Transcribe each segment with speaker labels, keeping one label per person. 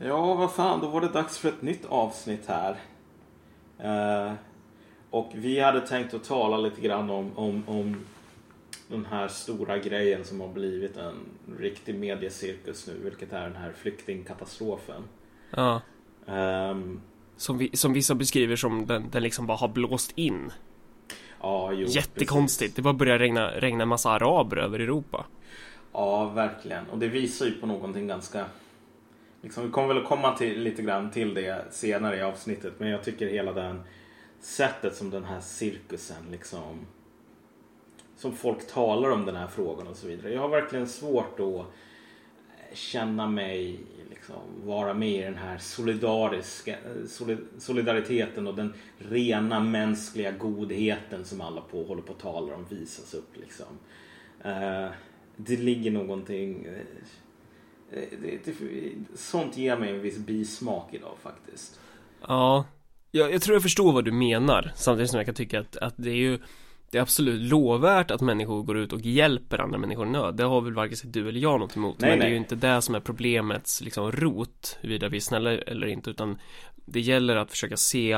Speaker 1: Ja, vad fan, då var det dags för ett nytt avsnitt här. Eh, och vi hade tänkt att tala lite grann om, om, om den här stora grejen som har blivit en riktig mediecirkus nu, vilket är den här flyktingkatastrofen.
Speaker 2: Ja.
Speaker 1: Ehm,
Speaker 2: Som, vi, som vissa beskriver som den, den liksom bara har blåst in.
Speaker 1: ja, jo,
Speaker 2: Jättekonstigt.
Speaker 1: precis.
Speaker 2: Det bara börjar regna, regna en massa araber över Europa.
Speaker 1: Ja, verkligen. Och det visar ju på någonting ganska... Liksom, vi kommer väl att komma till, lite grann till det senare i avsnittet. Men jag tycker hela den sättet som den här cirkusen liksom... Som folk talar om den här frågan och så vidare. Jag har verkligen svårt att känna mig liksom, vara med i den här solidariska solid, solidariteten och den rena mänskliga godheten som alla på, håller på att tala om visas upp. Liksom. Eh, det ligger någonting... Eh, eh, det, det, sånt ger mig en viss bismak idag faktiskt.
Speaker 2: Ja, jag, jag tror jag förstår vad du menar. Samtidigt som jag kan tycka att, att det är ju Det är absolut lovvärt att människor går ut och hjälper andra människor i nöd. Det har väl varken du eller jag något emot.
Speaker 1: Nej,
Speaker 2: men det är
Speaker 1: nej.
Speaker 2: ju inte det som är problemets liksom rot, huruvida vi är snälla eller inte, utan det gäller att försöka se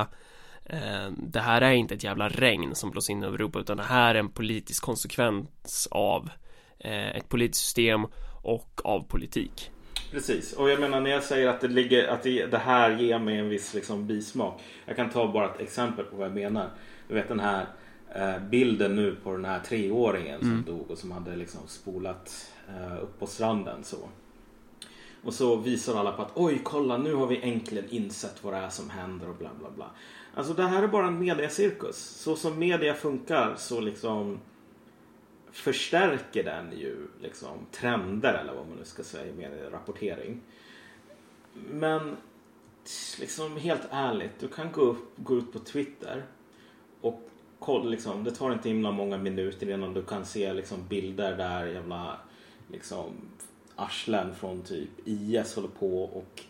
Speaker 2: eh, det här är inte ett jävla regn som blåser in över Europa utan det här är en politisk konsekvens av eh, ett politiskt system och av politik.
Speaker 1: Precis, och jag menar när jag säger att det, ligger, att det, det här ger mig en viss liksom, bismak. Jag kan ta bara ett exempel på vad jag menar. Du vet den här eh, bilden nu på den här treåringen som dog och som hade liksom spolat eh, upp på stranden så. Och så visar alla på att oj kolla nu har vi äntligen insett vad det är som händer och bla bla bla. Alltså det här är bara en mediacirkus. Så som media funkar så liksom förstärker den ju liksom trender eller vad man nu ska säga med rapportering. Men liksom helt ärligt, du kan gå, upp, gå ut på Twitter och kolla liksom, det tar inte himla många minuter innan du kan se liksom bilder där jävla liksom arslen från typ IS håller på och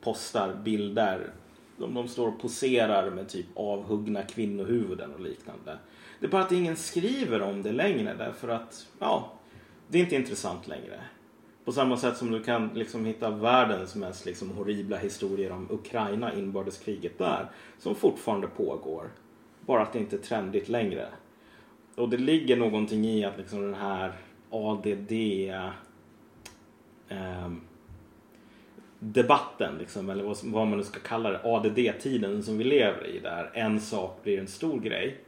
Speaker 1: postar bilder. De, de står och poserar med typ avhuggna kvinnohuvuden och liknande. Det är bara att ingen skriver om det längre därför att ja, det är inte intressant längre. På samma sätt som du kan liksom hitta världens mest liksom horribla historier om Ukraina, inbördeskriget där, som fortfarande pågår. Bara att det inte är trendigt längre. Och det ligger någonting i att liksom den här ADD ehm, debatten, liksom, eller vad man nu ska kalla det, ADD-tiden som vi lever i där en sak blir en stor grej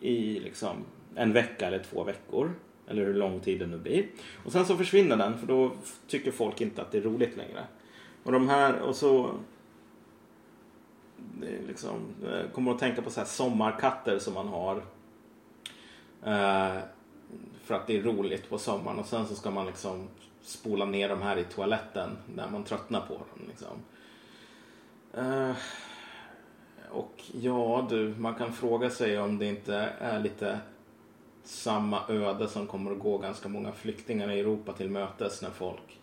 Speaker 1: i liksom en vecka eller två veckor. Eller hur lång tid det nu blir. Och sen så försvinner den för då tycker folk inte att det är roligt längre. Och de här, och så liksom, jag kommer att tänka på så här sommarkatter som man har. Eh, för att det är roligt på sommaren och sen så ska man liksom spola ner de här i toaletten när man tröttnar på dem. Liksom. Eh, och ja du, man kan fråga sig om det inte är lite samma öde som kommer att gå ganska många flyktingar i Europa till mötes när folk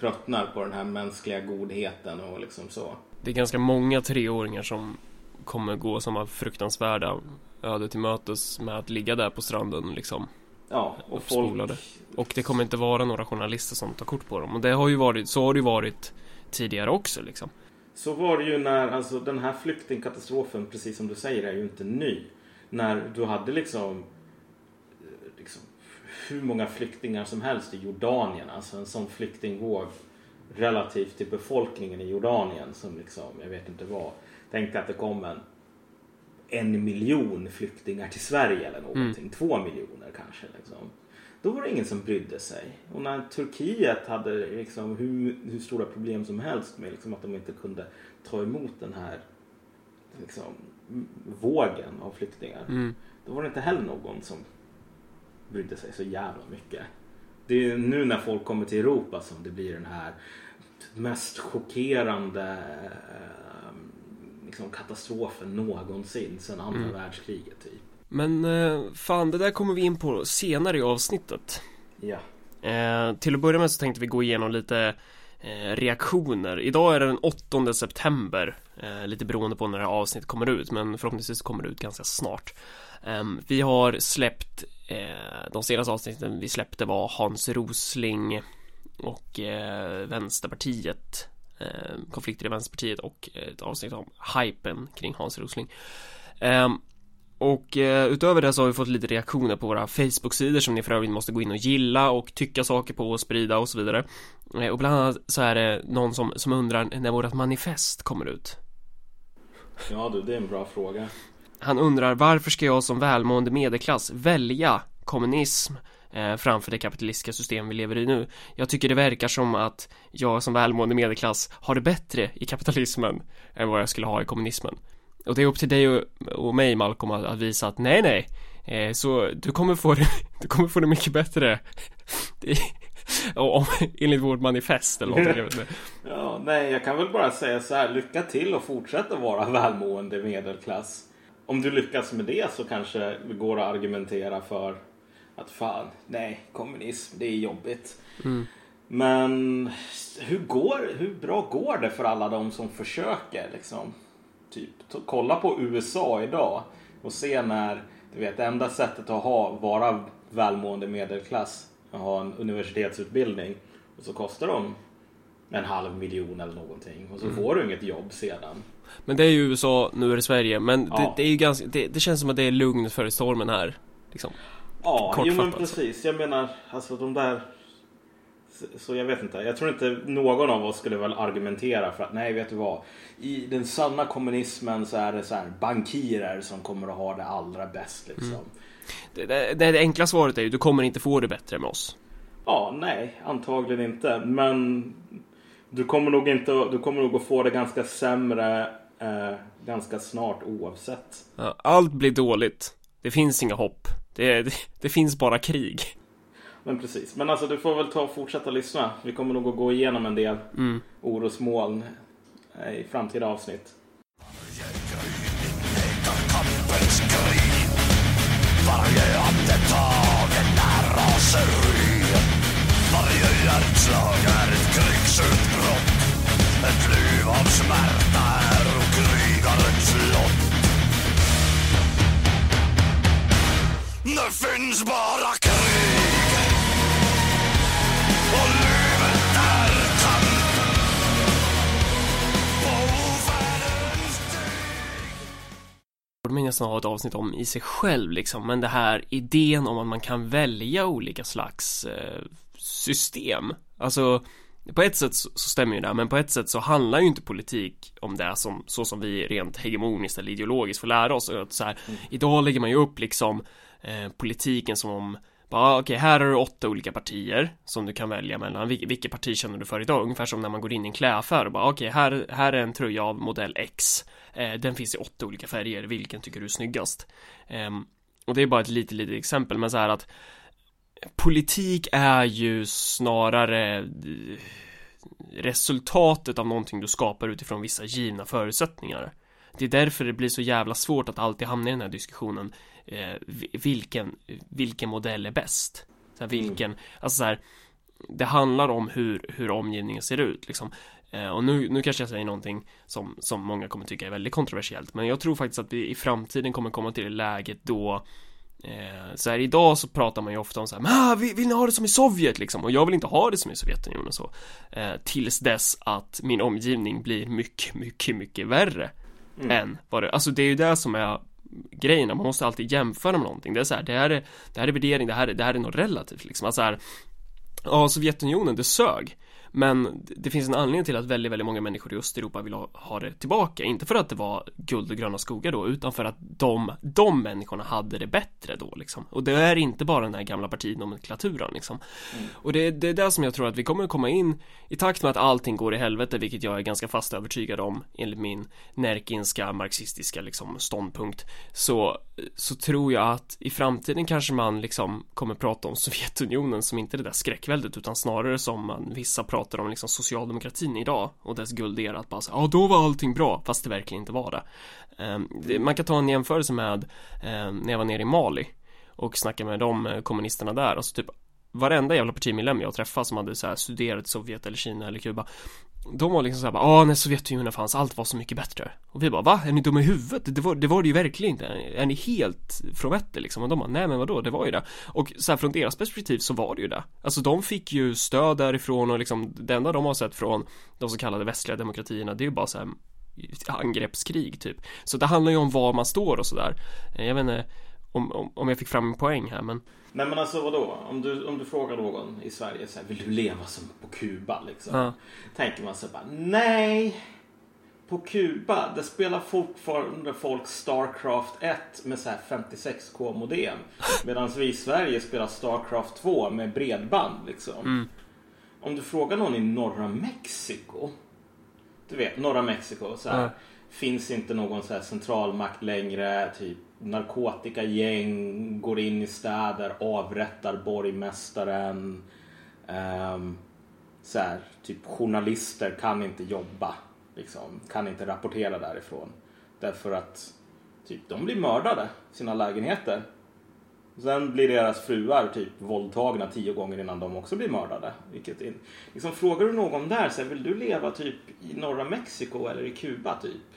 Speaker 1: tröttnar på den här mänskliga godheten och liksom så.
Speaker 2: Det är ganska många treåringar som kommer gå samma fruktansvärda öde till mötes med att ligga där på stranden liksom
Speaker 1: Ja, och folk...
Speaker 2: Och det kommer inte vara några journalister som tar kort på dem. Och det har ju varit, så har det ju varit tidigare också liksom.
Speaker 1: Så var det ju när, alltså den här flyktingkatastrofen, precis som du säger, är ju inte ny. När du hade liksom, eh, liksom hur många flyktingar som helst i Jordanien. Alltså en sån flyktingvåg relativt till befolkningen i Jordanien som liksom, jag vet inte vad. Tänkte att det kom en, en miljon flyktingar till Sverige eller någonting. Två miljoner kanske. Liksom. Då var det ingen som brydde sig. Och när Turkiet hade liksom hur, hur stora problem som helst med liksom att de inte kunde ta emot den här liksom, vågen av flyktingar.
Speaker 2: Mm.
Speaker 1: Då var det inte heller någon som brydde sig så jävla mycket. Det är nu när folk kommer till Europa som det blir den här mest chockerande eh, liksom katastrofen någonsin sedan andra världskriget. Typ.
Speaker 2: Men eh, fan, det där kommer vi in på senare i avsnittet.
Speaker 1: Ja.
Speaker 2: Eh, till att börja med så tänkte vi gå igenom lite eh, reaktioner. Idag är det den 8 september, eh, lite beroende på när det här avsnittet kommer ut, men förhoppningsvis kommer det ut ganska snart. Ehm, vi har släppt, eh, de senaste avsnitten vi släppte var Hans Rosling och eh, Vänsterpartiet konflikter i Vänsterpartiet och ett avsnitt om hypen kring Hans Rosling. Och eh, utöver det så har vi fått lite reaktioner på våra Facebook-sidor som ni för övrigt måste gå in och gilla och tycka saker på och sprida och så vidare. Eh, och bland annat så är det någon som, som undrar när vårt manifest kommer ut.
Speaker 1: Ja du, det är en bra fråga.
Speaker 2: Han undrar varför ska jag som välmående medelklass välja kommunism eh, framför det kapitalistiska system vi lever i nu. Jag tycker det verkar som att jag som välmående medelklass har det bättre i kapitalismen än vad jag skulle ha i kommunismen. Och det är upp till dig och, och mig Malcolm att, att visa att nej nej eh, så du kommer få det, du kommer få det mycket bättre om, enligt vårt manifest eller något, jag vet inte.
Speaker 1: Ja, nej, jag kan väl bara säga så här. Lycka till och fortsätta vara välmående medelklass. Om du lyckas med det så kanske det går att argumentera för att fan, nej, kommunism, det är jobbigt.
Speaker 2: Mm.
Speaker 1: Men hur, går, hur bra går det för alla de som försöker liksom? Typ, kolla på USA idag och se när, du vet, det enda sättet att ha, vara välmående medelklass, att ha en universitetsutbildning och så kostar de en halv miljon eller någonting och så
Speaker 2: Mm.
Speaker 1: får du inget jobb sedan.
Speaker 2: Men det är ju USA, nu är det Sverige, men det,
Speaker 1: Ja.
Speaker 2: det är ju ganska, det, det känns som att det är lugn före stormen här. Liksom.
Speaker 1: Ja, jo men precis. Jag menar, alltså de där... Så, jag vet inte. Jag tror inte någon av oss skulle väl argumentera för att nej, vet du vad? I den sanna kommunismen så är det så här bankirer som kommer att ha det allra bäst liksom.
Speaker 2: Mm. Det, det, det enkla svaret är ju, du kommer inte få det bättre med oss.
Speaker 1: Ja, nej, antagligen inte. Men du kommer nog inte, du kommer nog att få det ganska sämre eh, ganska snart oavsett.
Speaker 2: Ja, allt blir dåligt. Det finns inga hopp. Det, det, det finns bara krig.
Speaker 1: Men precis. Men alltså du får väl ta och fortsätta lyssna. Vi kommer nog att gå igenom en del
Speaker 2: Mm.
Speaker 1: orosmoln eh, i framtida avsnitt.
Speaker 3: krig Varje andetag är när raseri Varje hjärtslag är ett krigsutbrott Ett liv av smärta är krigarens lott Det finns bara
Speaker 2: nästan ha ett avsnitt om i sig själv liksom, men det här idén om att man kan välja olika slags eh, system. Alltså, på ett sätt så, stämmer ju det, men på ett sätt så handlar ju inte politik om det som, så som vi rent hegemoniskt eller ideologiskt får lära oss. Att så här, Idag lägger man ju upp liksom eh, politiken som om bara, okej, här har du åtta olika partier som du kan välja mellan. Vil- vilket parti känner du för idag? Ungefär som när man går in i en klädaffär och bara, okej, här, här är en tröja av modell X. Eh, den finns i åtta olika färger. Vilken tycker du är snyggast? Ehm, och det är bara ett litet, litet exempel, men så här att politik är ju snarare eh, resultatet av någonting du skapar utifrån vissa givna förutsättningar. Det är därför det blir så jävla svårt att alltid hamna i den här diskussionen eh, vi- vilken, vilken modell är bäst? Så här, vilken, alltså så här, det handlar om hur, hur omgivningen ser ut liksom. Eh, och nu, nu kanske jag säger någonting som, som många kommer tycka är väldigt kontroversiellt, men jag tror faktiskt att vi i framtiden kommer komma till det läget då Eh, så här idag så pratar man ju ofta om så här, ah, vill, vill ni ha det som i Sovjet liksom? Och jag vill inte ha det som i Sovjetunionen så. Eh, tills dess att min omgivning blir mycket, mycket, mycket värre. Än vad det, alltså det är ju det som är grejen, man måste alltid jämföra med någonting. Det är så här, det här är, det här är värdering, det här är, det här är något relativt liksom. Alltså här, ja, Sovjetunionen, det sög. Men det finns en anledning till att väldigt, väldigt många människor i Östeuropa vill ha, ha det tillbaka. Inte för att det var guld och gröna skogar då, utan för att de, de människorna hade det bättre då liksom. Och det är inte bara den här gamla partinomenklaturen liksom. Och det, det är det som jag tror att vi kommer komma in i takt med att allting går i helvete, vilket jag är ganska fast övertygad om enligt min närkinska marxistiska liksom ståndpunkt. Så, så tror jag att i framtiden kanske man liksom kommer prata om Sovjetunionen som inte det där skräckväldet utan snarare som man, vissa pratar om liksom socialdemokratin idag och dess guldera att bara säga ja då var allting bra fast det verkligen inte var det. Ehm, man kan ta en jämförelse med ehm, när jag var nere i Mali och snackade med de eh, kommunisterna där och så typ varenda jävla partimedlem jag träffade som hade så här studerat i Sovjet eller Kina eller Kuba de var liksom såhär bara, ah när Sovjetunionen fanns, allt var så mycket bättre. Och vi bara, va? Är ni dumma i huvudet? Det var det, var det ju verkligen inte. Är ni helt från vettet liksom? Och de bara, nej men vadå, det var ju det. Och så här, från deras perspektiv så var det ju det. Alltså de fick ju stöd därifrån och liksom Det enda de har sett från de så kallade västliga demokratierna Det är ju bara så här angreppskrig typ. Så det handlar ju om var man står och sådär Jag vet inte om, om, om jag fick fram en poäng här men
Speaker 1: Nej men alltså vadå? Om du, om du frågar någon i Sverige så här, vill du leva som på Kuba liksom?
Speaker 2: Ja.
Speaker 1: Tänker man så bara, nej. På Kuba, det spelar fortfarande folk Starcraft 1 med så här 56k modem. Medan vi i Sverige spelar Starcraft 2 med bredband liksom. Om du frågar någon i norra Mexiko. Du vet, norra Mexiko. Så här,
Speaker 2: Ja.
Speaker 1: Finns inte någon så här centralmakt längre. Typ narkotikagäng går in i städer, avrättar borgmästaren. Um, så här, typ journalister kan inte jobba. Liksom, kan inte rapportera därifrån. Därför att typ, de blir mördade i sina lägenheter. Sen blir deras fruar typ våldtagna tio gånger innan de också blir mördade. Vilket är, liksom, frågar du någon där, så här, vill du leva typ i norra Mexiko eller i Kuba typ?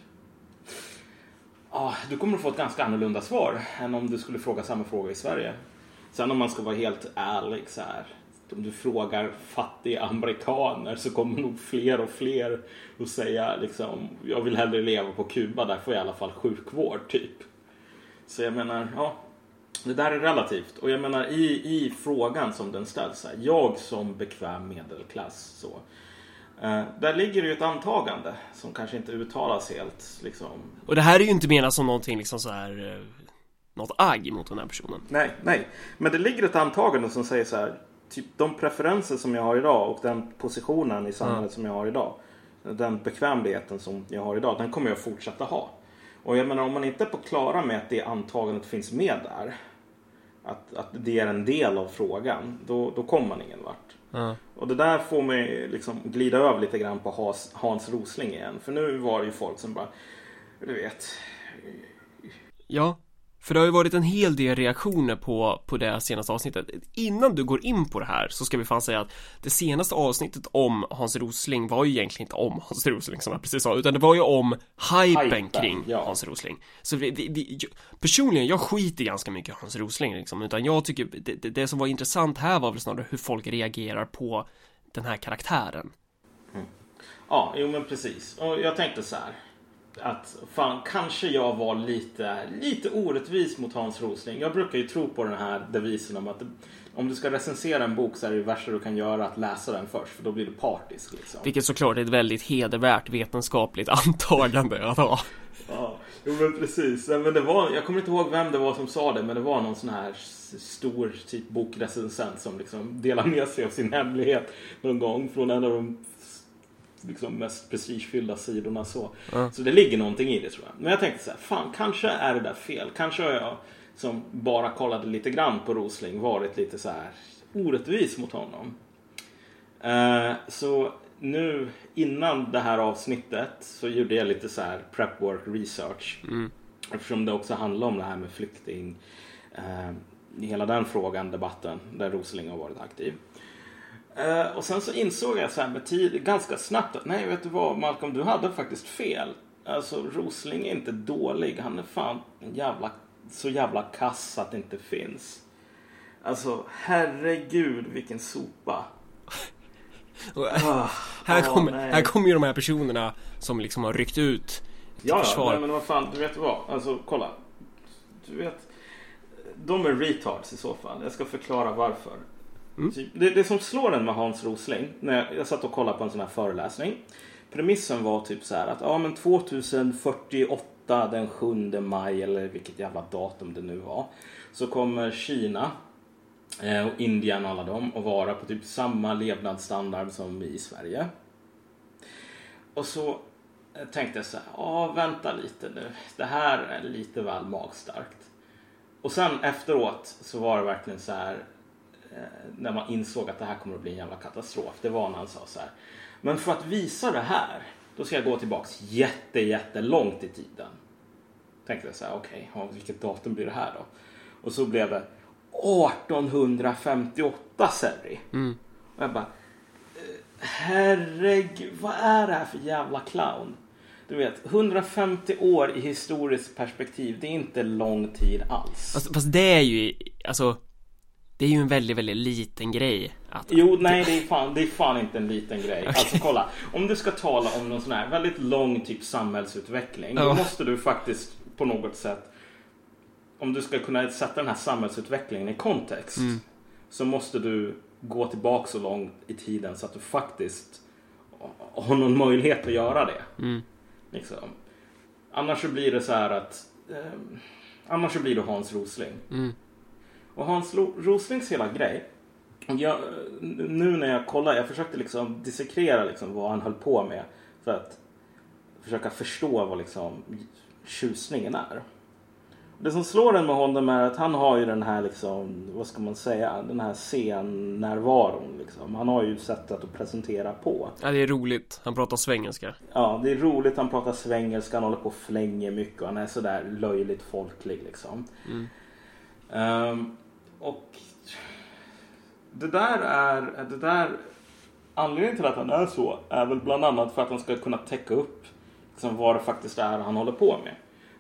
Speaker 1: Ja, du kommer att få ett ganska annorlunda svar än om du skulle fråga samma fråga i Sverige. Sen om man ska vara helt ärlig så här. Om du frågar fattiga amerikaner så kommer nog fler och fler att säga liksom jag vill hellre leva på Kuba, där får jag i alla fall sjukvård typ. Så jag menar, ja. Det där är relativt. Och jag menar i, i frågan som den ställs, här, jag som bekväm medelklass så. Eh, där ligger det ju ett antagande som kanske inte uttalas helt liksom.
Speaker 2: Och det här är ju inte menat som någonting liksom så här eh, Något agg mot den här personen
Speaker 1: Nej, nej. Men det ligger ett antagande som säger så här. Typ de preferenser som jag har idag och den positionen i samhället som jag har idag. Den bekvämligheten som jag har idag, den kommer jag fortsätta ha. Och jag menar om man inte är på klara med att det antagandet finns med där. Att, att det är en del av frågan. Då, då kommer man ingen vart. Och det där får mig liksom glida över lite grann på Hans, Hans Rosling igen. För nu var det ju folk som bara, du vet.
Speaker 2: Ja, för det har ju varit en hel del reaktioner på, på det senaste avsnittet. Innan du går in på det här så ska vi fan säga att det senaste avsnittet om Hans Rosling var ju egentligen inte om Hans Rosling som jag precis sa, utan det var ju om hypen,
Speaker 1: Hypen,
Speaker 2: kring
Speaker 1: ja.
Speaker 2: Hans Rosling. Så vi, vi, vi, personligen, jag skiter ganska mycket i Hans Rosling liksom, utan jag tycker det, det, det som var intressant här var väl snarare hur folk reagerar på den här karaktären.
Speaker 1: Ja, jo men precis. Och jag tänkte så här. Att fan, kanske jag var lite, lite orättvis mot Hans Rosling. Jag brukar ju tro på den här devisen om att om du ska recensera en bok så är det värsta du kan göra att läsa den först. För då blir du partisk liksom.
Speaker 2: Vilket såklart är ett väldigt hedervärt vetenskapligt antagande att ha.
Speaker 1: Ja, jo men precis. Men det var, jag kommer inte ihåg vem det var som sa det, men det var någon sån här stor typ bokrecensent som liksom delade med sig av sin hemlighet någon gång från en av de liksom mest prestigefyllda sidorna så. Så det ligger någonting i det tror jag. Men jag tänkte så här, fan kanske är det där fel. Kanske har jag som bara kollade lite grann på Rosling varit lite så här orättvis mot honom. Eh, så nu innan det här avsnittet så gjorde jag lite så här prep work research. Eftersom det också handlar om det här med flykting. Eh, hela den frågan, debatten där Rosling har varit aktiv. Eh, och sen så insåg jag så här med tid, ganska snabbt att nej vet du vad Malcolm, du hade faktiskt fel. Alltså Rosling är inte dålig, han är fan jävla, så jävla kass att det inte finns. Alltså herregud vilken sopa.
Speaker 2: Och
Speaker 1: Ah,
Speaker 2: här,
Speaker 1: ah,
Speaker 2: kommer,
Speaker 1: nej.
Speaker 2: här kommer ju de här personerna som liksom har ryckt ut till
Speaker 1: Ja, ja
Speaker 2: försvar.
Speaker 1: nej, men vad fan, du vet vad? Alltså kolla. Du vet, de är retards i så fall. Jag ska förklara varför. Mm. Typ, det, det som slår en med Hans Rosling, när jag, jag satt och kollade på en sån här föreläsning. Premissen var typ så här att ja men 2048 den 7 maj eller vilket jävla datum det nu var. Så kommer Kina eh, och Indien och alla dem att vara på typ samma levnadsstandard som vi i Sverige. Och så eh, tänkte jag så här, ja vänta lite nu. Det här är lite väl magstarkt. Och sen efteråt så var det verkligen så här när man insåg att det här kommer att bli en jävla katastrof. Det var när han sa så här. Men för att visa det här, då ska jag gå tillbaks jätte, jättelångt i tiden. Tänkte jag så här, okej, ja, vilket datum blir det här då? Och så blev det 1858 Serri. Och jag bara, eh, herregud, vad är det här för jävla clown? Du vet, 150 år i historiskt perspektiv, det är inte lång tid alls.
Speaker 2: Fast, fast det är ju, alltså Det är ju en väldigt, väldigt liten grej att,
Speaker 1: Jo, nej, det är, fan, det är fan inte en liten grej. Alltså kolla, om du ska tala om någon sån här väldigt lång typ samhällsutveckling, då
Speaker 2: Ja.
Speaker 1: måste du faktiskt på något sätt, om du ska kunna sätta den här samhällsutvecklingen i kontext,
Speaker 2: Mm.
Speaker 1: så måste du gå tillbaka så långt i tiden så att du faktiskt har någon möjlighet att göra det.
Speaker 2: Mm.
Speaker 1: Liksom. Annars så blir det så här att, eh, annars så blir du Hans Rosling.
Speaker 2: Mm.
Speaker 1: Och Hans Roslings hela grej. Jag, nu när jag kollar, jag försökte liksom dissekrera liksom vad han höll på med. För att försöka förstå vad liksom tjusningen är. Det som slår en med honom är att han har ju den här liksom, vad ska man säga, den här scennärvaron liksom. Han har ju sättet att presentera på.
Speaker 2: Ja, det är roligt. Han pratar svengelska.
Speaker 1: Ja, det är roligt. Han pratar svengelska, han håller på och flänger mycket och han är sådär löjligt folklig liksom.
Speaker 2: Mm.
Speaker 1: Ehm, och det där är, det där, anledningen till att han är så är väl bland annat för att han ska kunna täcka upp liksom, vad det faktiskt är han håller på med.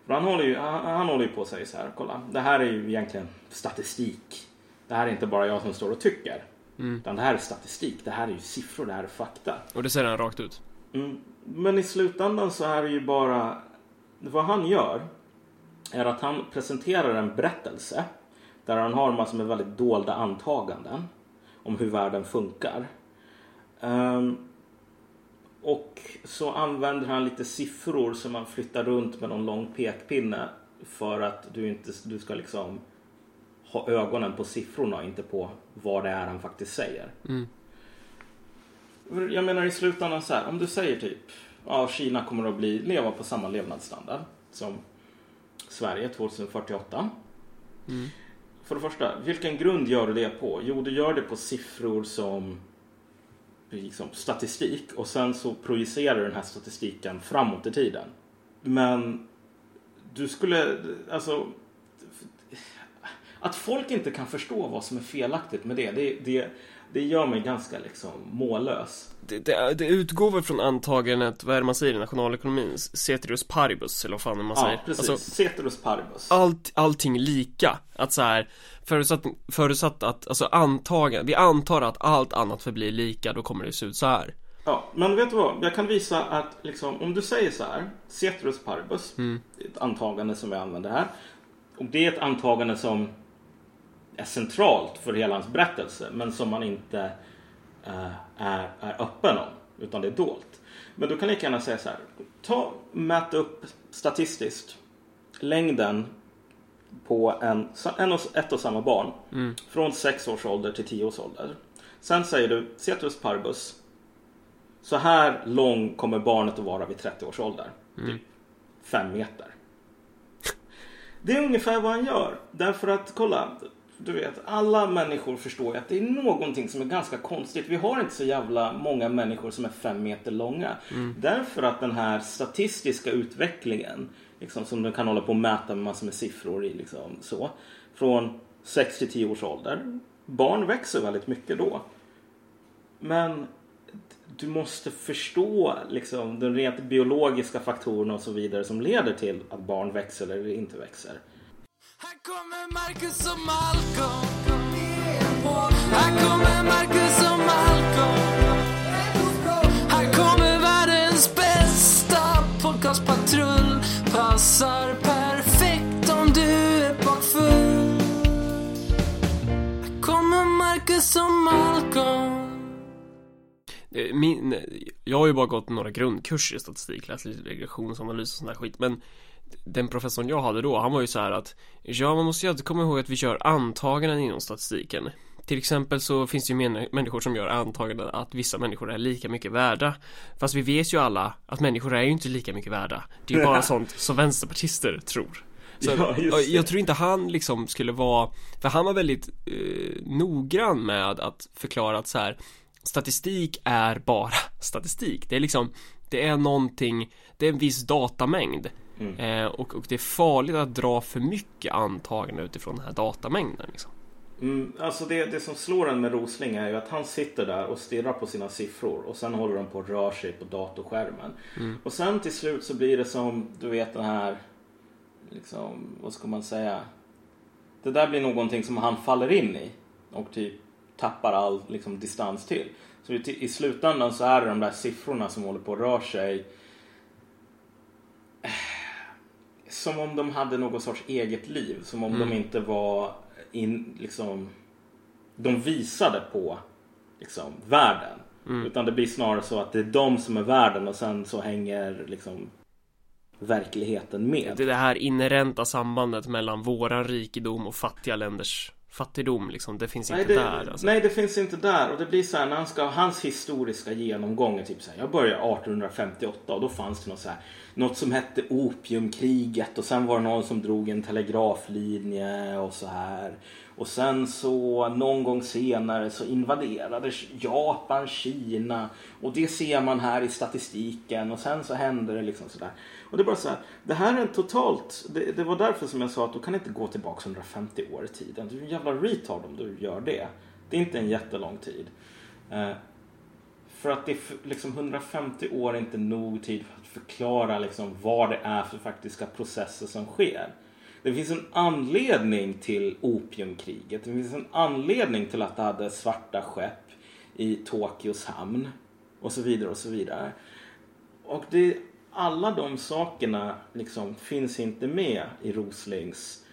Speaker 1: För han håller ju, han, han håller ju på att säga så här, kolla, det här är ju egentligen statistik. Det här är inte bara jag som står och tycker.
Speaker 2: Mm.
Speaker 1: Utan det här är statistik, det här är ju siffror, det här är fakta.
Speaker 2: Och det säger han rakt ut.
Speaker 1: Mm. Men i slutändan så är det ju bara... Vad han gör är att han presenterar en berättelse där han har massor med väldigt dolda antaganden om hur världen funkar. Ehm, och så använder han lite siffror som man flyttar runt med någon lång pekpinne för att du inte du ska liksom ha ögonen på siffrorna och inte på vad det är han faktiskt säger.
Speaker 2: Mm.
Speaker 1: Jag menar i slutändan så här, om du säger typ ja, Kina kommer att bli, leva på samma levnadsstandard som Sverige 2048.
Speaker 2: Mm.
Speaker 1: För det första, vilken grund gör du det på? Jo, du gör det på siffror som liksom, statistik och sen så projicerar du den här statistiken framåt i tiden. Men du skulle, alltså att folk inte kan förstå vad som är felaktigt med det, det, det, det gör mig ganska liksom mållös.
Speaker 2: Det, det, det utgår väl från antagandet, vad är det man säger i nationalekonomin? Ceteris paribus, eller vad fan man
Speaker 1: Ja,
Speaker 2: säger?
Speaker 1: precis.
Speaker 2: Alltså,
Speaker 1: Ceteris paribus.
Speaker 2: allt, allting lika. Att så här, förutsatt, förutsatt att, alltså antagen, vi antar att allt annat förblir lika, då kommer det se ut så här.
Speaker 1: Ja, men vet du vad? Jag kan visa att liksom, om du säger så här, ceteris paribus,
Speaker 2: Mm.
Speaker 1: ett antagande som jag använder här. Och det är ett antagande som är centralt för hela hans berättelse, men som man inte eh, är, är öppen om, utan det är dolt. Men du kan lika gärna säga så här, ta, mät upp statistiskt längden på en, en och, ett och samma barn
Speaker 2: Mm.
Speaker 1: från 6 års ålder till 10 års ålder. Sen säger du ceteris paribus. Så här lång kommer barnet att vara vid 30 års ålder. Typ 5 meter. Det är ungefär vad han gör. Därför att, kolla. Du vet, alla människor förstår ju att det är någonting som är ganska konstigt. Vi har inte så jävla många människor som är fem meter långa. Därför att den här statistiska utvecklingen, liksom, som du kan hålla på och mäta med massor med siffror i, liksom, så, från 6 till 10 års ålder. Barn växer väldigt mycket då. Men du måste förstå liksom, de rent biologiska faktorerna och så vidare som leder till att barn växer eller inte växer.
Speaker 3: Här kommer Marcus och Malcolm. Här kommer Marcus och Malcolm. Här kommer världens bästa podcastpatrull. Passar perfekt om du är bakfull. Här kommer Marcus och Malcolm.
Speaker 2: Min, jag har ju bara gått några grundkurser i statistik, läst lite regressionsanalys och sån där skit, men den professorn jag hade då, han var ju så här att Ja, man måste ju alltid komma ihåg att vi gör antaganden inom statistiken. Till exempel så finns det ju människor som gör antaganden att vissa människor är lika mycket värda. Fast vi vet ju alla att människor är ju inte lika mycket värda. Det är ju bara sånt som vänsterpartister tror. Så
Speaker 1: Ja,
Speaker 2: jag tror inte han liksom skulle vara För han var väldigt eh, noggrann med att förklara att så här Statistik är bara statistik. Det är liksom Det är någonting Det är en viss datamängd eh, och, och det är farligt att dra för mycket antaganden utifrån den här datamängden liksom.
Speaker 1: Mm, alltså det, det som slår en med Rosling är ju att han sitter där och stirrar på sina siffror och sen håller de på att röra sig på datorskärmen. Och sen till slut så blir det som, du vet den här, liksom, vad ska man säga? Det där blir någonting som han faller in i och typ tappar all liksom, distans till. Så i, i slutändan så är det de där siffrorna som håller på att röra sig som om de hade något sorts eget liv. Som om de inte var in, liksom, de visade på liksom, världen. Utan det blir snarare så att det är de som är världen och sen så hänger liksom verkligheten med.
Speaker 2: Det är det här inherenta sambandet mellan våran rikedom och fattiga länders fattigdom liksom. Det finns
Speaker 1: Nej
Speaker 2: inte
Speaker 1: det,
Speaker 2: där alltså.
Speaker 1: nej, det finns inte där. Och det blir så här när han ska, hans historiska genomgång är typ så här. Jag började 1858 och då fanns det något så här. Något som hette opiumkriget och sen var det någon som drog en telegraflinje och så här. Och sen så någon gång senare så invaderades Japan Kina och det ser man här i statistiken och sen så hände det liksom sådär. Och det är bara så här, det här är en totalt, det, det var därför som jag sa att du kan inte gå tillbaka 150 år i tiden. Du är en jävla retard om du gör det. Det är inte en jättelång tid. Eh, för att det är liksom 150 år är inte nog tid för att förklara liksom vad det är för faktiska processer som sker. Det finns en anledning till opiumkriget. Det finns en anledning till att det hade svarta skepp i Tokyos hamn. Och så vidare och så vidare. Och det, alla de sakerna liksom finns inte med i Roslings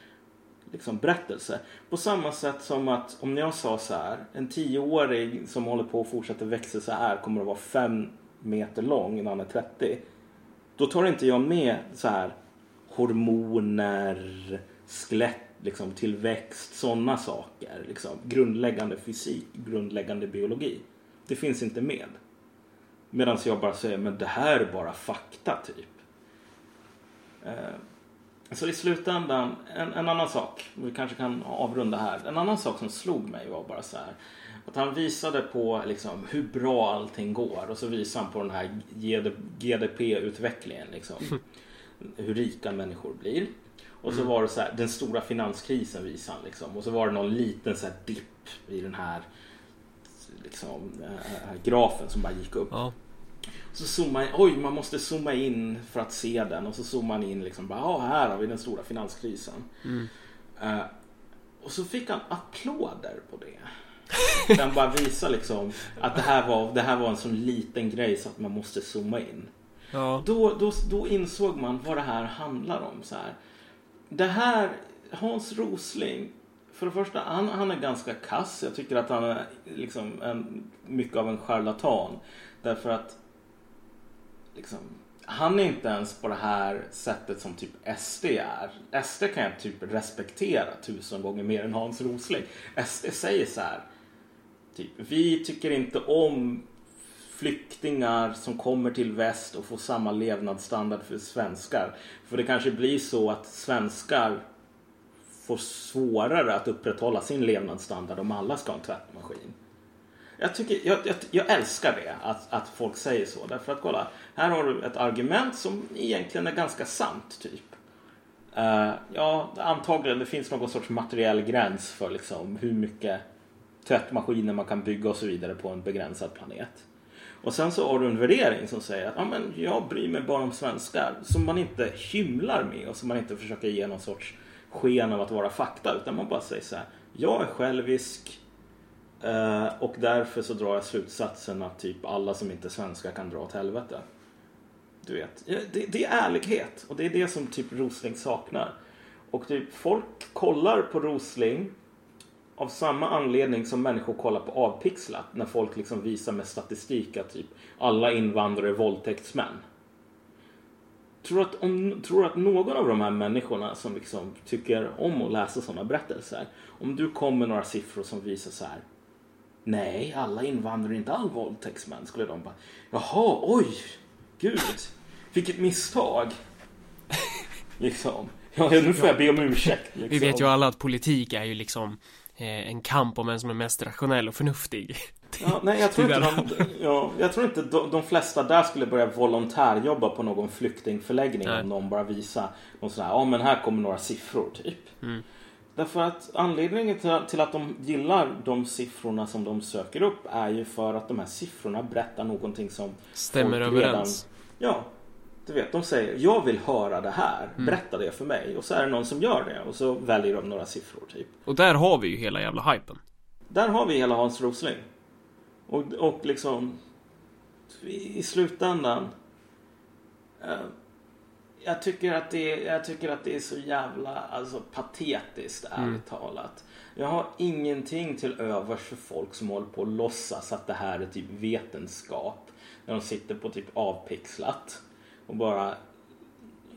Speaker 1: liksom, berättelse. På samma sätt som att om jag sa så här, en tioåring som håller på att fortsätta växa så här kommer att vara fem meter lång när han är 30. Då tar inte jag med så här hormoner, skelett, liksom, tillväxt, sådana saker. Liksom, grundläggande fysik, grundläggande biologi. Det finns inte med. Medan jag bara säger, men det här är bara fakta typ. Eh, så i slutändan, en, en annan sak, vi kanske kan avrunda här. En annan sak som slog mig var bara så här. Att han visade på liksom, hur bra allting går och så visade han på den här GDP-utvecklingen. Liksom. Hur rika människor blir. Och så var det så här, den stora finanskrisen visade han liksom. Och så var det någon liten så här dipp i den här liksom, äh, grafen som bara gick upp.
Speaker 2: Ja.
Speaker 1: Så zoomar jag, oj man måste zooma in för att se den och så zoomar man in liksom, bara, här har vi den stora finanskrisen. Eh, och så fick han applåder på det. Den bara visar liksom att det här, var, det här var en sån liten grej så att man måste zooma in.
Speaker 2: Ja.
Speaker 1: Då, då, då insåg man vad det här handlar om. Så här. Det här, Hans Rosling, för det första, han, han är ganska kass. Jag tycker att han är liksom en, mycket av en charlatan. Därför att liksom, han är inte ens på det här sättet som typ SD är. SD kan jag typ respektera tusen gånger mer än Hans Rosling. SD säger så här. Typ, vi tycker inte om flyktingar som kommer till väst och får samma levnadsstandard för svenskar. För det kanske blir så att svenskar får svårare att upprätthålla sin levnadsstandard om alla ska ha en tvättmaskin. Jag, tycker, jag, jag, jag älskar det, att, att folk säger så. Därför att kolla, här har du ett argument som egentligen är ganska sant, typ. Uh, ja, antagligen det finns någon sorts materiell gräns för liksom hur mycket tvättmaskiner man kan bygga och så vidare på en begränsad planet. Och sen så har du en värdering som säger att ja, men jag bryr mig bara om svenskar. Som man inte hymlar med och som man inte försöker ge någon sorts sken av att vara fakta. Utan man bara säger så här. Jag är självisk eh, och därför så drar jag slutsatsen att typ alla som inte är svenskar kan dra åt helvete. Du vet, det, det är ärlighet och det är det som typ Rosling saknar. Och typ folk kollar på Rosling av samma anledning som människor kollar på avpixlat när folk liksom visar med statistik att typ alla invandrare är våldtäktsmän. Tror att, om, tror att någon av de här människorna som liksom tycker om att läsa sådana berättelser, om du kommer med några siffror som visar så här. Nej, alla invandrare är inte all våldtäktsmän. Skulle de bara, jaha, oj, gud, vilket misstag. liksom. Ja, nu får jag be om ursäkt. Liksom.
Speaker 2: Vi vet ju alla att politik är ju liksom eh, en kamp om vem som är mest rationell och förnuftig.
Speaker 1: Ja, nej, jag tror, inte de, ja, jag tror inte de, de flesta där skulle börja volontärjobba på någon flyktingförläggning
Speaker 2: Nej.
Speaker 1: om någon bara visar någon sån här, ja men här kommer några siffror typ.
Speaker 2: Mm.
Speaker 1: Därför att anledningen till- att de gillar de siffrorna som de söker upp är ju för att de här siffrorna berättar någonting som
Speaker 2: Stämmer överens.
Speaker 1: Ja, du vet, de säger jag vill höra det här,
Speaker 2: Mm.
Speaker 1: berätta det för mig. Och så är det någon som gör det och så väljer de några siffror typ.
Speaker 2: Och där har vi ju hela jävla hypen.
Speaker 1: Där har vi hela Hans Rosling. Och, och liksom i i slutändan. Eh, jag, tycker att det, är- jag tycker att det är så jävla alltså, patetiskt ärligt talat. Jag har ingenting till övers för folk som håller på att låtsas att det här är typ vetenskap. När de sitter på typ avpixlat och bara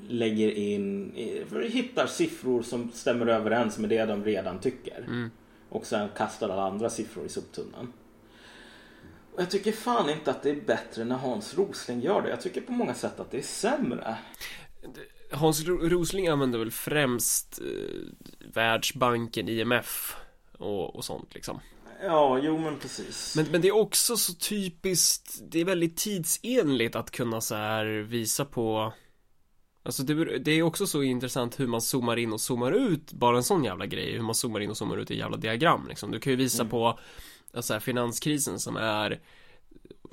Speaker 1: lägger in, för hittar siffror som stämmer överens med det de redan tycker. Och sen kastar alla andra siffror i soptunnan. Och jag tycker fan inte att det är bättre när Hans Rosling gör det. Jag tycker på många sätt att det är sämre.
Speaker 2: Hans Ro- Rosling använder väl främst eh, Världsbanken, IMF och, och sånt liksom.
Speaker 1: Ja, jo men precis.
Speaker 2: Men, men det är också så typiskt, det är väldigt tidsenligt att kunna så här visa på Alltså det, det är också så intressant hur man zoomar in och zoomar ut bara en sån jävla grej, hur man zoomar in och zoomar ut i jävla diagram liksom. Du kan ju visa på alltså här, finanskrisen som är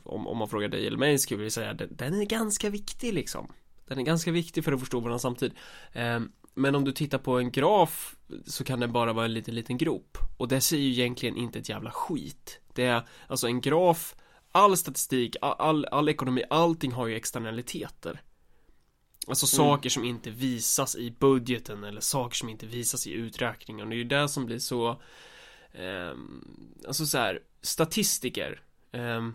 Speaker 2: om, om man frågar dig eller mig skulle vi säga den, den är ganska viktig liksom. Den är ganska viktig för att förstå vår samtid. Ehm, men om du tittar på en graf så kan det bara vara en liten, liten grop. Och det säger ju egentligen inte ett jävla skit. Det är alltså en graf, all statistik, all, all, all ekonomi, allting har ju externaliteter. Alltså saker som inte visas i budgeten eller saker som inte visas i uträkningen. Och det är ju det som blir så ehm, Alltså så här, statistiker ehm,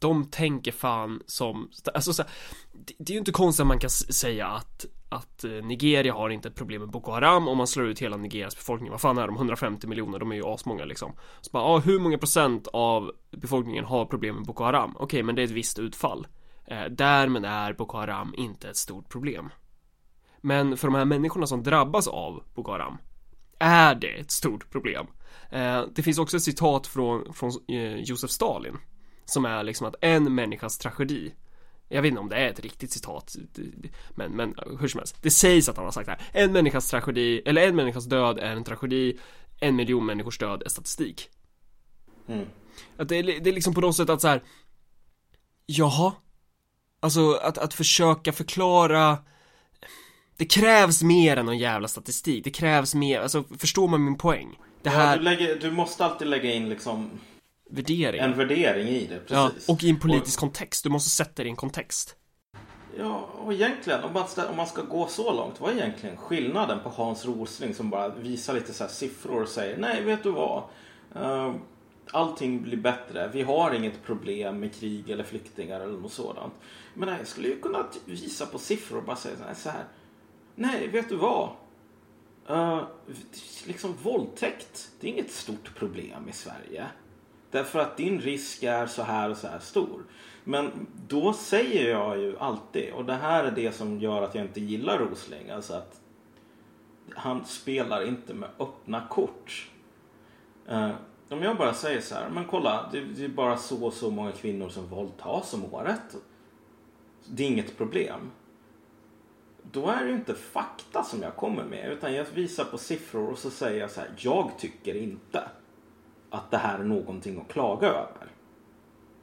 Speaker 2: de tänker fan som Alltså så här, det, det är ju inte konstigt att man kan säga att Att eh, Nigeria har inte ett problem med Boko Haram om man slår ut hela Nigerias befolkning Vad fan är de? 150 miljoner? De är ju asmånga liksom Så bara, ah hur många procent av befolkningen har problem med Boko Haram? Okej, men det är ett visst utfall eh, Därmed är Boko Haram inte ett stort problem Men för de här människorna som drabbas av Boko Haram Är det ett stort problem? Eh, det finns också ett citat från, från eh, Josef Stalin som är liksom att en människas tragedi Jag vet inte om det är ett riktigt citat Men, men hur som helst Det sägs att han har sagt det här En människas tragedi, eller en människas död är en tragedi En miljon människors död är statistik
Speaker 1: Mm.
Speaker 2: Att det är, det är liksom på något sätt att så här. Jaha Alltså att, att försöka förklara Det krävs mer än någon jävla statistik Det krävs mer, alltså förstår man min poäng? Det
Speaker 1: Ja,
Speaker 2: här,
Speaker 1: du, lägger, du måste alltid lägga in liksom
Speaker 2: värdering
Speaker 1: en värdering i det.
Speaker 2: Ja,
Speaker 1: Precis.
Speaker 2: och i en politisk kontext, du måste sätta det i en kontext
Speaker 1: Ja, och egentligen om man, ska, om man ska gå så långt, vad är egentligen skillnaden på Hans Rosling som bara visar lite så här siffror och säger nej, vet du vad? Uh, allting blir bättre. Vi har inget problem med krig eller flyktingar eller något sådant. Men jag skulle ju kunna visa på siffror och bara säga så här, så här nej, vet du vad? Uh, liksom våldtäkt, det är inget stort problem i Sverige. Därför att din risk är så här och så här stor. Men då säger jag ju alltid, och det här är det som gör att jag inte gillar Rosling, alltså att han spelar inte med öppna kort. Eh, om jag bara säger så här, men kolla, det, det är bara så och så många kvinnor som våldtas om året. Det är inget problem. Då är det ju inte fakta som jag kommer med, utan jag visar på siffror och så säger jag så här, jag tycker inte att det här är någonting att klaga över.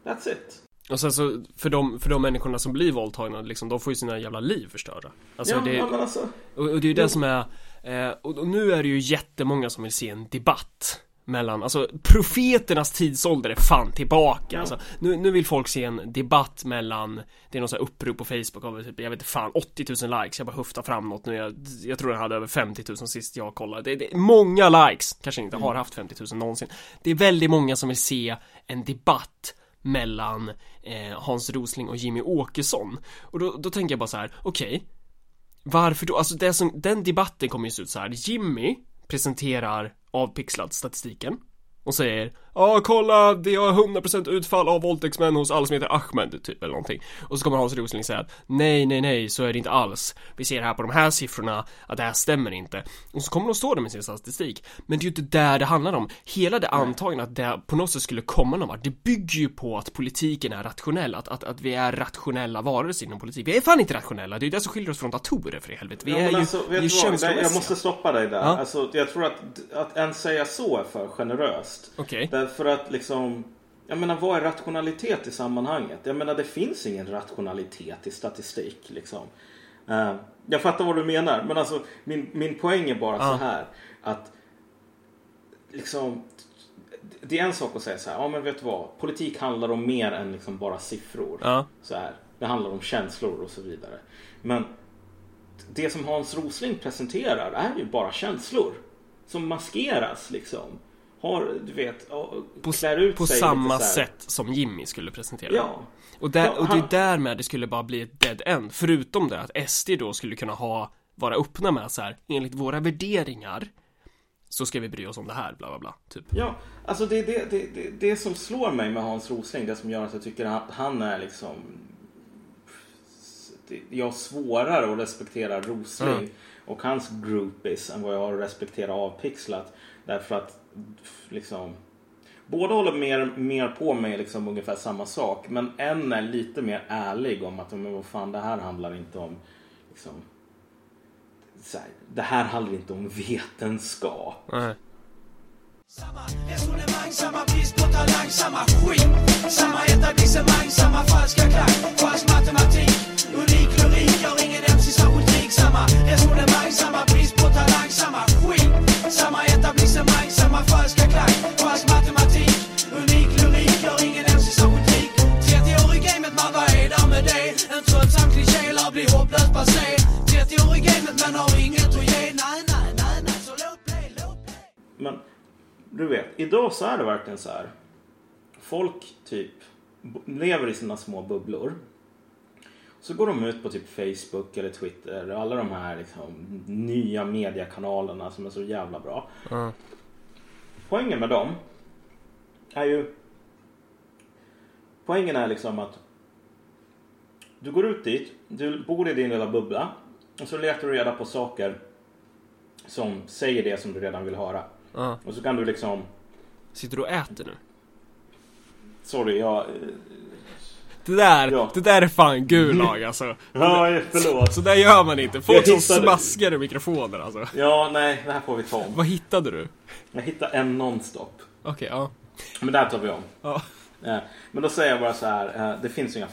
Speaker 1: That's it.
Speaker 2: Och sen så, för de, för de människorna som blir våldtagna, liksom, de får ju sina jävla liv förstörda Alltså
Speaker 1: ja,
Speaker 2: det,
Speaker 1: alltså.
Speaker 2: och, och det är ju det som är eh, och, och nu är det ju jättemånga som vill se en debatt mellan, alltså profeternas tidsålder är fan tillbaka.
Speaker 1: Ja.
Speaker 2: alltså, nu, nu vill folk se en debatt mellan Det är någon sån här upprop på Facebook av typ, jag vet inte fan 80 000 likes, jag bara höftar fram något nu. Jag, jag tror den hade över 50 000 sist jag kollade. Det, det är många likes, kanske inte har haft 50 000 någonsin. Det är väldigt många som vill se en debatt mellan eh, Hans Rosling och Jimmy Åkesson. Och då, då tänker jag bara så här, okej varför då? Alltså det som, den debatten kommer ju se ut så här. Jimmy presenterar avpixlad statistiken och säger Ja, kolla, det har 100% utfall av våldtäktsmän hos alla som heter Ahmed, typ eller någonting. Och så kommer Hans Rosling säga att nej, nej, nej, så är det inte alls. Vi ser här på de här siffrorna att det här stämmer inte. Och så kommer de stå där med sin statistik. Men det är ju inte där det handlar om. Hela det antagna att det på något sätt skulle komma någon vart, det bygger ju på att politiken är rationell, att, att, att vi är rationella varelser inom politik. Vi är fan inte rationella, det är det som skiljer oss från datorer för i helvete. Vi
Speaker 1: Ja,
Speaker 2: är ju,
Speaker 1: alltså,
Speaker 2: vi är
Speaker 1: vet
Speaker 2: ju känslomässiga.
Speaker 1: Jag måste stoppa dig där.
Speaker 2: Ja.
Speaker 1: Alltså, jag tror att, att ens säga så är för generöst.
Speaker 2: Okej.
Speaker 1: Därför att liksom jag menar, vad är rationalitet i sammanhanget? Jag menar, det finns ingen rationalitet i statistik. Liksom. Eh, jag fattar vad du menar, men alltså min, min poäng är bara
Speaker 2: Ja.
Speaker 1: så här att liksom det är en sak att säga så här, ja men vet du vad, politik handlar om mer än liksom bara siffror.
Speaker 2: Ja.
Speaker 1: Så här. Det handlar om känslor och så vidare. Men det som Hans Rosling presenterar är ju bara känslor. Som maskeras liksom. Har, du vet,
Speaker 2: På,
Speaker 1: klär ut
Speaker 2: på
Speaker 1: sig
Speaker 2: samma sätt som Jimmy skulle presentera
Speaker 1: Ja.
Speaker 2: Och, där, och det är därmed det skulle bara bli ett dead end Förutom det att SD då skulle kunna ha Vara öppna med så här Enligt våra värderingar Så ska vi bry oss om det här bla bla bla typ
Speaker 1: Ja, alltså det är det, det, det, det som slår mig med Hans Rosling. Det som gör att jag tycker att han är liksom... Jag svårare att respektera Rosling
Speaker 2: Mm.
Speaker 1: och hans groupies än vad jag har att respektera Avpixlat. Därför att liksom... Båda håller mer, mer på med liksom ungefär samma sak. Men en är lite mer ärlig om att men vad fan, det här handlar inte om... Liksom, så här, det här handlar inte om vetenskap.
Speaker 2: Nej.
Speaker 3: Samma resonemang, samma brist på talang, samma skit Samma etablissemang, samma falska klang Falsk matematik, unik lyrik Gör ingen MC särskilt rik Samma resonemang, samma brist på talang, samma skit Samma samma falska klang Falsk matematik, unik lyrik Gör ingen MC särskilt rik 30 år i gamet man, vad är där med det? En tröttsam kliché lär bli hopplöst passé 30 år i gamet men har inget att ge Nej, nej, nej, nej, så låt bli, låt bli
Speaker 1: Men du vet, idag så är det verkligen så här. Folk typ lever i sina små bubblor. Så går de ut på typ Facebook eller Twitter och alla de här liksom, nya mediekanalerna som är så jävla bra.
Speaker 2: Ja.
Speaker 1: Poängen med dem är ju... Poängen är liksom att du går ut dit, du bor i din lilla bubbla och så letar du reda på saker som säger det som du redan vill höra.
Speaker 2: Ja.
Speaker 1: Och så kan du liksom...
Speaker 2: Sitter du och äter nu?
Speaker 1: Sorry, jag...
Speaker 2: Det där,
Speaker 1: Ja.
Speaker 2: det där är fan gulag alltså
Speaker 1: Ja, förlåt.
Speaker 2: Så där gör man inte, folk som
Speaker 1: hittade-
Speaker 2: smaskar i mikrofoner alltså
Speaker 1: Ja, nej, det här får vi ta om.
Speaker 2: Vad hittade du?
Speaker 1: Jag hittade en nonstop.
Speaker 2: Okej, ja
Speaker 1: Men det här tar vi om.
Speaker 2: Ja,
Speaker 1: Eh, Men då säger jag bara så här. eh, Det finns inga,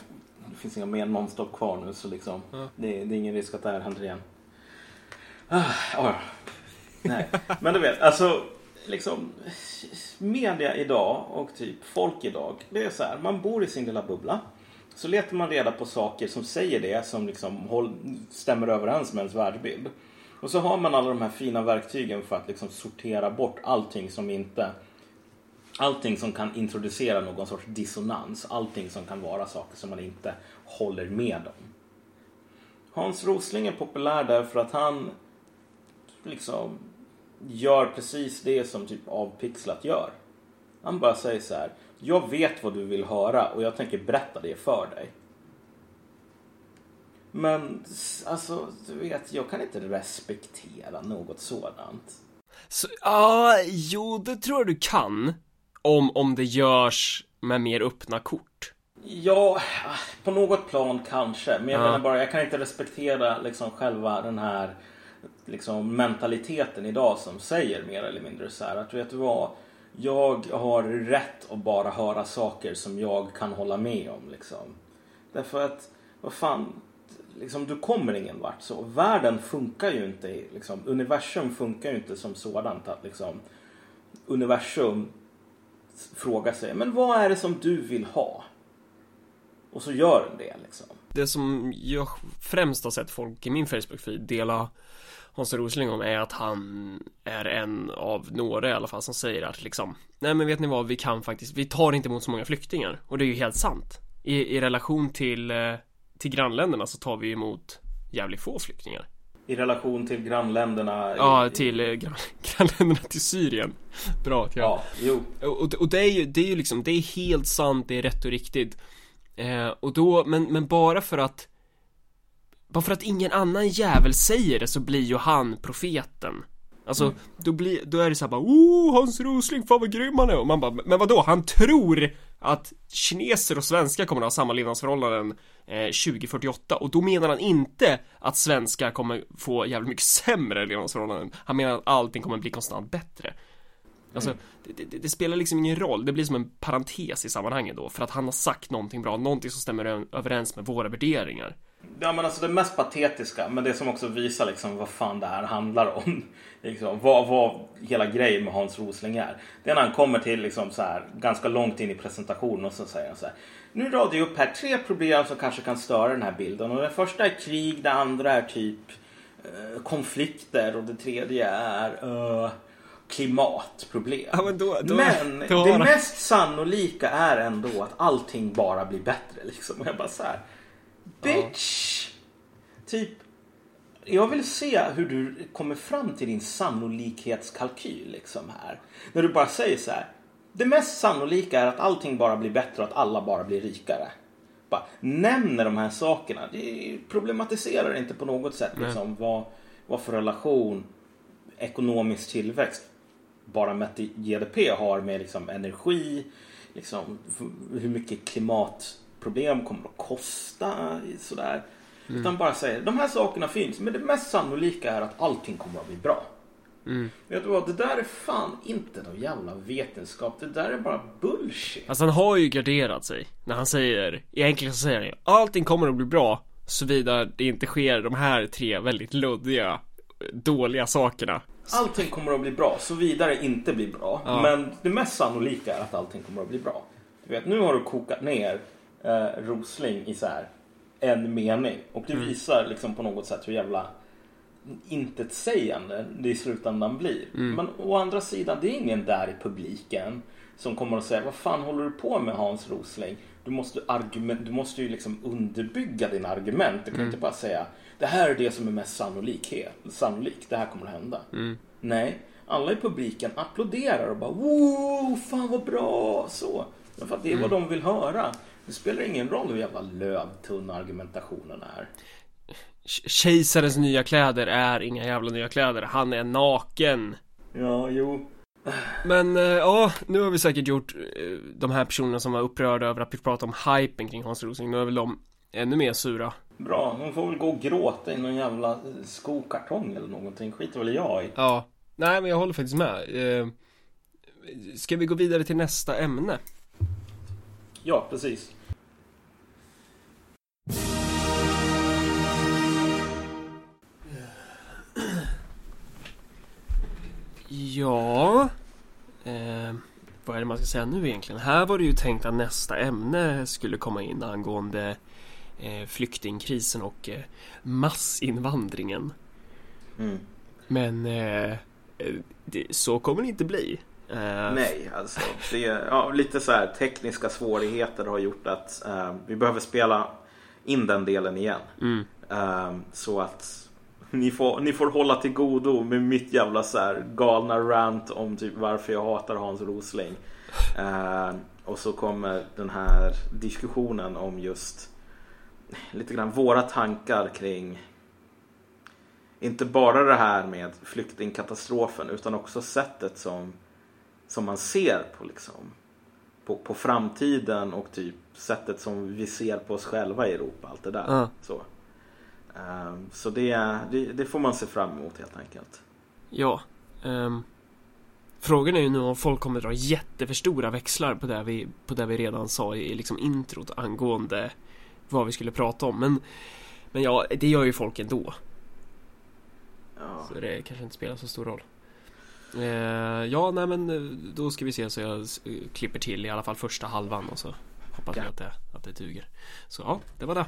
Speaker 1: det finns inga mer nonstop kvar nu så liksom.
Speaker 2: Ja.
Speaker 1: Det, det är ingen risk att det här händer igen. Ah, ja. Nej, men du vet, alltså liksom media idag och typ folk idag. Det är så här, man bor i sin lilla bubbla. Så letar man reda på saker som säger det som liksom stämmer överens med ens världsbild. Och så har man alla de här fina verktygen för att liksom sortera bort allting som inte Allting som kan introducera någon sorts dissonans. Allting som kan vara saker som man inte håller med om. Hans Rosling är populär därför att han liksom gör precis det som typ Avpixlat gör. Han bara säger så här. Jag vet vad du vill höra och jag tänker berätta det för dig. Men alltså, du vet, jag kan inte respektera något sådant.
Speaker 2: så, ja, jo det tror jag du kan Om, om det görs med mer öppna kort
Speaker 1: Ja, på något plan kanske. Men jag
Speaker 2: Ja.
Speaker 1: menar bara, jag kan inte respektera liksom själva den här liksom, mentaliteten idag som säger mer eller mindre så här att vet du vad? Jag har rätt att bara höra saker som jag kan hålla med om liksom. Därför att, vad fan, liksom, du kommer ingen vart så. Världen funkar ju inte, liksom, universum funkar ju inte som sådant att liksom universum frågar sig, men vad är det som du vill ha? Och så gör den det liksom.
Speaker 2: Det som jag främst har sett folk i min Facebook-feed dela Hans Rosling om är att han är en av några i alla fall som säger att liksom Nej men vet ni vad, vi kan faktiskt, vi tar inte emot så många flyktingar Och det är ju helt sant I, i relation till, eh, till grannländerna så tar vi emot jävligt få flyktingar
Speaker 1: I relation till grannländerna.
Speaker 2: Ja, till eh, grann- grannländerna till Syrien. Bra, ja.
Speaker 1: Ja, jo.
Speaker 2: Och, och det är ju, det är ju liksom, det är helt sant, det är rätt och riktigt. Eh, och då, men, men bara för att bara för att ingen annan jävel säger det så blir ju han profeten. Alltså, då blir, då är det såhär bara oh, Hans Rosling, fan vad grym han är. Och man bara, men vadå, han tror att kineser och svenskar kommer att ha samma levnadsförhållanden eh, 2048 och då menar han inte att svenskar kommer få jävligt mycket sämre levnadsförhållanden. Han menar att allting kommer bli konstant bättre. Alltså, det, det, det spelar liksom ingen roll, det blir som en parentes i sammanhanget då, för att han har sagt någonting bra, någonting som stämmer överens med våra värderingar.
Speaker 1: Ja men alltså det mest patetiska, men det som också visar liksom vad fan det här handlar om. Liksom, vad, vad hela grejen med Hans Rosling är. Det är när han kommer till liksom så här, ganska långt in i presentationen och så säger han så här. Nu radar jag upp här tre problem som kanske kan störa den här bilden. Och det första är krig, det andra är typ eh, konflikter och det tredje är eh, klimatproblem.
Speaker 2: Ja, men då- då-
Speaker 1: men
Speaker 2: då
Speaker 1: det mest sannolika är ändå att allting bara blir bättre. Liksom. Och jag bara så här. Bitch! Typ, jag vill se hur du kommer fram till din sannolikhetskalkyl liksom här. När du bara säger så här. Det mest sannolika är att allting bara blir bättre och att alla bara blir rikare. Bara nämner de här sakerna. Det problematiserar inte på något sätt liksom, vad, vad för relation ekonomisk tillväxt bara mätt i GDP har med liksom energi, liksom, hur mycket klimatproblem kommer att kosta. Sådär. Utan bara säger de här sakerna finns men det mest sannolika är att allting kommer att bli bra. Vet du vad, det där är fan inte någon jävla vetenskap. Det där är bara bullshit.
Speaker 2: Alltså han har ju garderat sig när han säger, egentligen så säger han ju allting kommer att bli bra såvida det inte sker de här tre väldigt luddiga, dåliga sakerna.
Speaker 1: Allting kommer att bli bra, så vidare inte blir bra.
Speaker 2: Ja.
Speaker 1: Men det mest sannolika är att allting kommer att bli bra. Du vet, nu har du kokat ner eh, Rosling i så här en mening. Och det visar liksom på något sätt hur jävla intetsägande det i slutändan blir. Men å andra sidan, det är ingen där i publiken som kommer att säga vad fan håller du på med Hans Rosling? Du måste, argument, du måste ju liksom underbygga dina argument. Du kan inte bara säga det här är det som är mest sannolikhet, sannolikt. Det här kommer att hända. Nej, alla i publiken applåderar och bara wow, fan vad bra, så. För att det är vad de vill höra. Det spelar ingen roll hur jävla lövtunn argumentationen är.
Speaker 2: Kejsarens nya kläder är inga jävla nya kläder, han är naken.
Speaker 1: Ja, jo.
Speaker 2: Men eh, ja, nu har vi säkert gjort eh, de här personerna som var upprörda över att vi pratar om hypen kring Hans Rosling, nu är väl de ännu mer sura.
Speaker 1: Bra, de får väl gå och gråta i någon jävla skokartong eller någonting. Skiter väl jag i.
Speaker 2: Ja, nej men jag håller faktiskt med. Eh, ska vi gå vidare till nästa ämne?
Speaker 1: Ja, precis.
Speaker 2: Ja, eh, vad är det man ska säga nu egentligen? Här var det ju tänkt att nästa ämne skulle komma in angående eh, flyktingkrisen och eh, massinvandringen.
Speaker 1: Mm.
Speaker 2: Men eh, eh, det, så kommer det inte bli. Eh,
Speaker 1: Nej, alltså. Det ja, lite så här tekniska svårigheter har gjort att eh, vi behöver spela in den delen igen.
Speaker 2: Mm.
Speaker 1: Eh, så att ni får, ni får hålla till godo med mitt jävla så här galna rant om typ varför jag hatar Hans Rosling. Eh, och så kommer den här diskussionen om just lite grann våra tankar kring inte bara det här med flyktingkatastrofen utan också sättet som, som man ser på liksom på, på framtiden och typ sättet som vi ser på oss själva i Europa. Allt det där.
Speaker 2: Ja.
Speaker 1: Så, Ehm, så det, det, det får man se fram emot helt enkelt.
Speaker 2: Ja. ehm, frågan är ju nu om folk kommer dra jätteför stora växlar på det vi, på det vi redan sa i liksom introt angående vad vi skulle prata om. Men, men ja, det gör ju folk ändå.
Speaker 1: Ja.
Speaker 2: Så det kanske inte spelar så stor roll. Eh, ja, nej men eh, då ska vi se så jag s- klipper till i alla fall första halvan och så hoppas vi
Speaker 1: Ja.
Speaker 2: att det, att det duger. Så ja, det var det.